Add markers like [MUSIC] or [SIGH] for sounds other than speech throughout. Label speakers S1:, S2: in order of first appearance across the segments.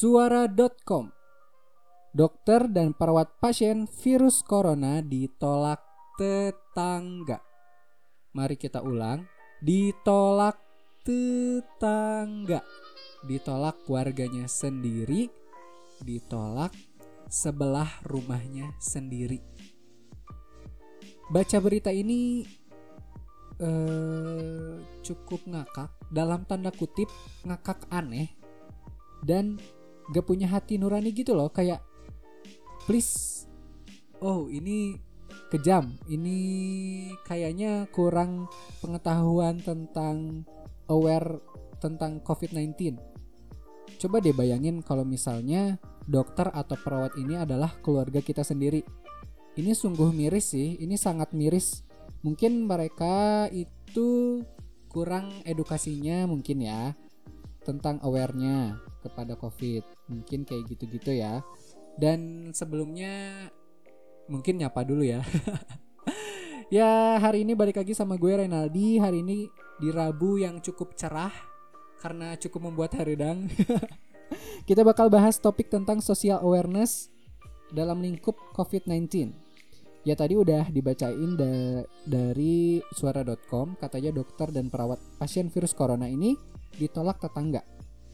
S1: Suara.com Dokter dan perawat pasien virus corona ditolak tetangga. Mari kita ulang. Ditolak tetangga. Ditolak warganya sendiri. Ditolak sebelah rumahnya sendiri. Baca berita ini eh, cukup ngakak dalam tanda kutip ngakak aneh dan gak punya hati nurani gitu loh kayak please oh ini kejam ini kayaknya kurang pengetahuan tentang aware tentang COVID-19 coba deh bayangin kalau misalnya dokter atau perawat ini adalah keluarga kita sendiri. Ini sungguh miris sih ini sangat miris. Mungkin mereka itu kurang edukasinya mungkin ya tentang awarenya kepada covid. Mungkin kayak gitu-gitu ya. Dan sebelumnya mungkin nyapa dulu ya. [LAUGHS] Ya hari ini balik lagi sama gue Renaldi. Hari ini di Rabu yang cukup cerah karena cukup membuat haridang [LAUGHS] kita bakal bahas topik tentang social awareness dalam lingkup COVID-19 ya tadi udah dibacain da dari suara.com katanya dokter dan perawat pasien virus corona ini ditolak tetangga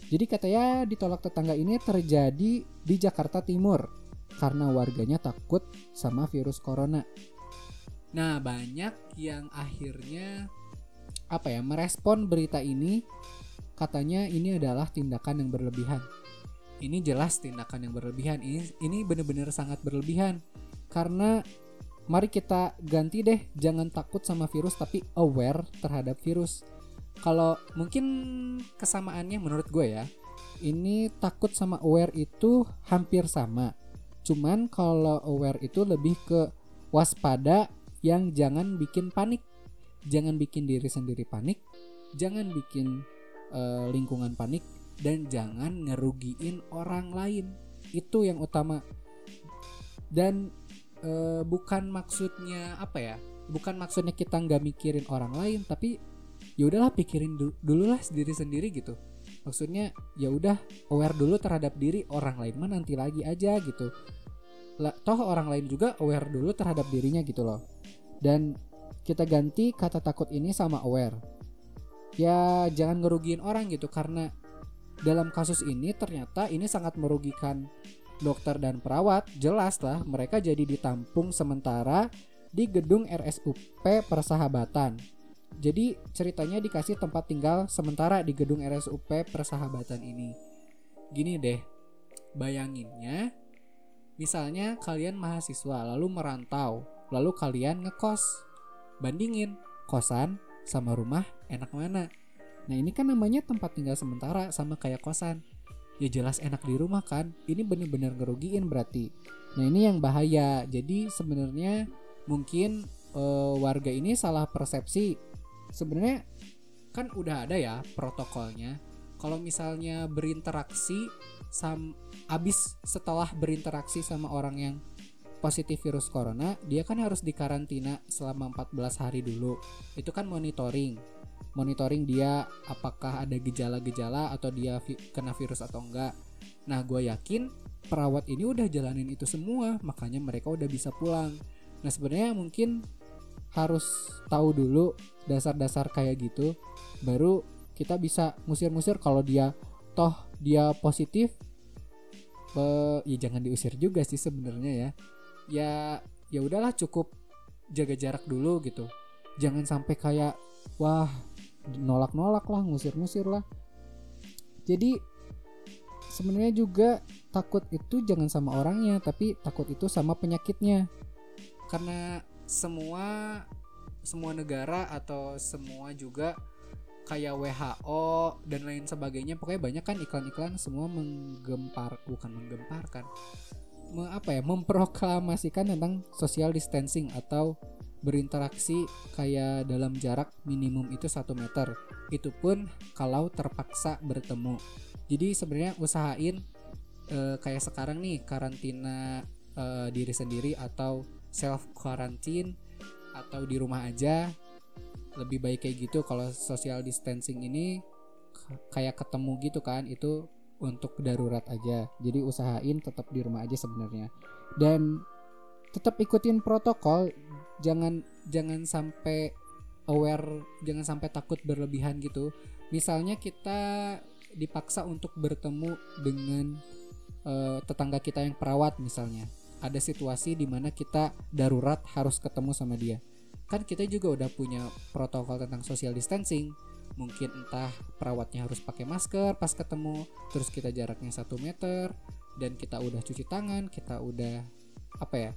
S1: jadi katanya ditolak tetangga ini terjadi di Jakarta Timur karena warganya takut sama virus corona. Nah, banyak yang akhirnya apa ya, merespon berita ini katanya ini adalah tindakan yang berlebihan. Ini jelas tindakan yang berlebihan. Ini ini benar-benar sangat berlebihan. Karena mari kita ganti deh, jangan takut sama virus tapi aware terhadap virus kalau mungkin kesamaannya menurut gue ya ini takut sama aware itu hampir sama. Cuman kalau aware itu lebih ke waspada yang jangan bikin panik. Jangan bikin diri sendiri panik jangan bikin uh, lingkungan panik dan jangan ngerugiin orang lain. Itu yang utama. Dan uh, bukan maksudnya apa ya bukan maksudnya kita nggak mikirin orang lain tapi ya udahlah pikirin dulu, dulu lah diri sendiri gitu. Maksudnya ya udah aware dulu terhadap diri orang lain mah nanti lagi aja gitu. Lah toh orang lain juga aware dulu terhadap dirinya gitu loh. Dan kita ganti kata takut ini sama aware. Ya jangan ngerugiin orang gitu karena dalam kasus ini ternyata ini sangat merugikan dokter dan perawat. Jelas lah mereka jadi ditampung sementara di gedung RSUP Persahabatan jadi ceritanya dikasih tempat tinggal sementara di gedung RSUP Persahabatan ini. Gini deh, bayanginnya misalnya kalian mahasiswa lalu merantau, lalu kalian ngekos. Bandingin kosan sama rumah enak mana? Nah ini kan namanya tempat tinggal sementara sama kayak kosan. Ya jelas enak di rumah kan. Ini bener-bener ngerugiin berarti. Nah ini yang bahaya. Jadi sebenarnya mungkin uh, warga ini salah persepsi sebenarnya kan udah ada ya protokolnya. Kalau misalnya berinteraksi sam abis setelah berinteraksi sama orang yang positif virus corona dia kan harus dikarantina selama 14 hari dulu. Itu kan monitoring. Monitoring dia apakah ada gejala-gejala atau dia vi kena virus atau enggak. Nah gue yakin perawat ini udah jalanin itu semua makanya mereka udah bisa pulang. Nah sebenarnya mungkin harus tahu dulu dasar-dasar kayak gitu baru kita bisa musir-musir kalau dia toh dia positif uh, ya jangan diusir juga sih sebenarnya ya. Ya ya udahlah cukup jaga jarak dulu gitu. Jangan sampai kayak wah nolak-nolak lah ngusir-ngusir lah. Jadi sebenarnya juga takut itu jangan sama orangnya tapi takut itu sama penyakitnya. Karena semua semua negara atau semua juga kayak WHO dan lain sebagainya. Pokoknya banyak kan iklan-iklan semua menggempar bukan menggemparkan me, apa ya memproklamasikan tentang social distancing atau berinteraksi kayak dalam jarak minimum itu satu meter. Itu pun kalau terpaksa bertemu. Jadi sebenarnya usahain e, kayak sekarang nih karantina e, diri sendiri atau self quarantine atau di rumah aja lebih baik kayak gitu. Kalau social distancing ini kayak ketemu gitu kan itu untuk darurat aja. Jadi usahain tetap di rumah aja sebenarnya. Dan tetap ikutin protokol jangan jangan sampai aware jangan sampai takut berlebihan gitu. Misalnya kita dipaksa untuk bertemu dengan uh, tetangga kita yang perawat misalnya ada situasi di mana kita darurat harus ketemu sama dia. Kan kita juga udah punya protokol tentang social distancing. Mungkin entah perawatnya harus pakai masker pas ketemu terus kita jaraknya satu meter dan kita udah cuci tangan kita udah apa ya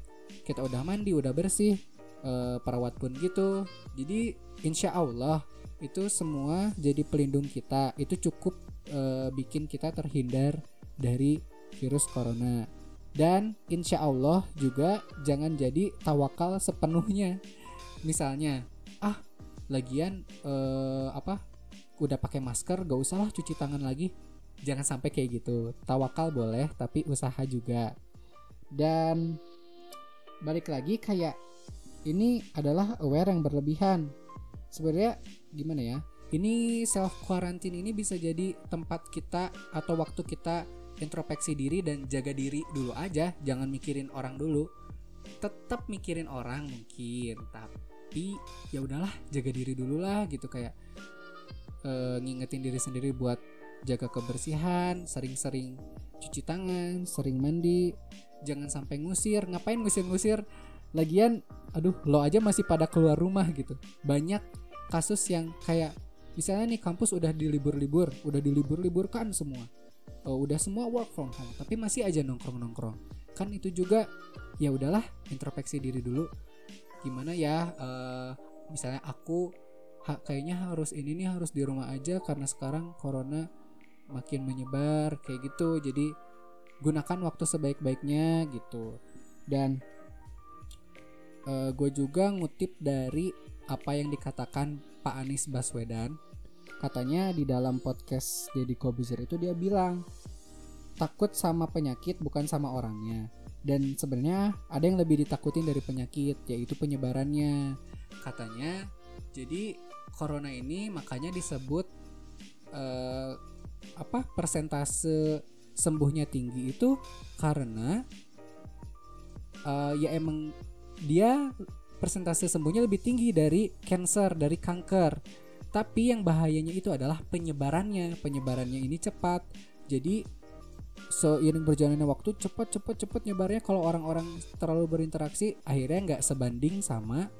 S1: kita udah mandi udah bersih e, perawat pun gitu. Jadi insya Allah itu semua jadi pelindung kita. Itu cukup e, bikin kita terhindar dari virus corona dan insya Allah juga jangan jadi tawakal sepenuhnya. Misalnya ah lagian eh, apa udah pakai masker gak usah lah cuci tangan lagi. Jangan sampai kayak gitu. Tawakal boleh tapi usaha juga. Dan balik lagi kayak ini adalah aware yang berlebihan. Sebenarnya gimana ya? Ini self quarantine ini bisa jadi tempat kita atau waktu kita introspeksi diri dan jaga diri dulu aja jangan mikirin orang dulu tetap mikirin orang mungkin tapi ya udahlah jaga diri dulu lah gitu kayak uh, ngingetin diri sendiri buat jaga kebersihan, sering-sering cuci tangan, sering mandi, jangan sampai ngusir. Ngapain ngusir-ngusir? Lagian, aduh, lo aja masih pada keluar rumah gitu. Banyak kasus yang kayak misalnya nih kampus udah dilibur-libur, udah dilibur-liburkan semua. Oh, udah semua work from home, tapi masih aja nongkrong-nongkrong. Kan itu juga ya udahlah introspeksi diri dulu. Gimana ya uh, misalnya aku ha, kayaknya harus ini nih harus di rumah aja karena sekarang corona makin menyebar kayak gitu jadi gunakan waktu sebaik-baiknya gitu dan uh, gue juga ngutip dari apa yang dikatakan Pak Anies Baswedan katanya di dalam podcast Deddy Kobuzer itu dia bilang takut sama penyakit bukan sama orangnya. Dan sebenarnya ada yang lebih ditakutin dari penyakit yaitu penyebarannya. Katanya jadi corona ini makanya disebut uh, apa persentase sembuhnya tinggi itu karena uh, ya emang dia persentase sembuhnya lebih tinggi dari cancer dari kanker tapi yang bahayanya itu adalah penyebarannya penyebarannya ini cepat jadi seiring berjalannya waktu cepat cepat cepat nyebarnya kalau orang-orang terlalu berinteraksi akhirnya nggak sebanding sama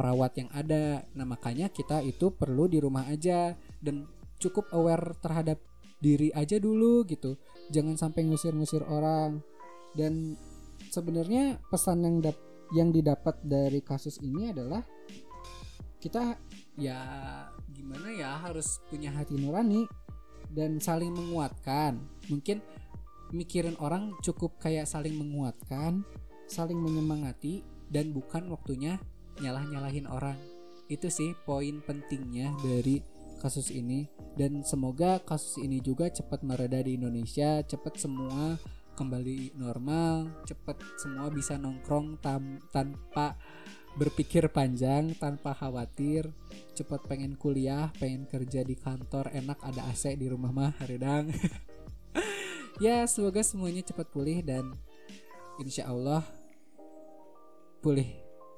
S1: perawat yang ada. Nah, makanya kita itu perlu di rumah aja dan cukup aware terhadap diri aja dulu gitu. Jangan sampai ngusir-ngusir orang. Dan sebenarnya pesan yang dap yang didapat dari kasus ini adalah kita ya gimana ya harus punya hati nurani dan saling menguatkan. Mungkin mikirin orang cukup kayak saling menguatkan, saling menyemangati dan bukan waktunya nyalah-nyalahin orang itu sih poin pentingnya dari kasus ini dan semoga kasus ini juga cepat mereda di Indonesia cepat semua kembali normal cepat semua bisa nongkrong tam tanpa berpikir panjang tanpa khawatir cepat pengen kuliah pengen kerja di kantor enak ada AC di rumah mah haridang [LAUGHS] ya semoga semuanya cepat pulih dan insya Allah pulih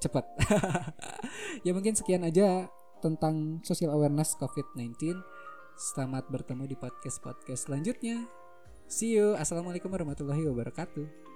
S1: cepat. [LAUGHS] ya mungkin sekian aja tentang social awareness COVID-19. Selamat bertemu di podcast-podcast selanjutnya. See you. Assalamualaikum warahmatullahi wabarakatuh.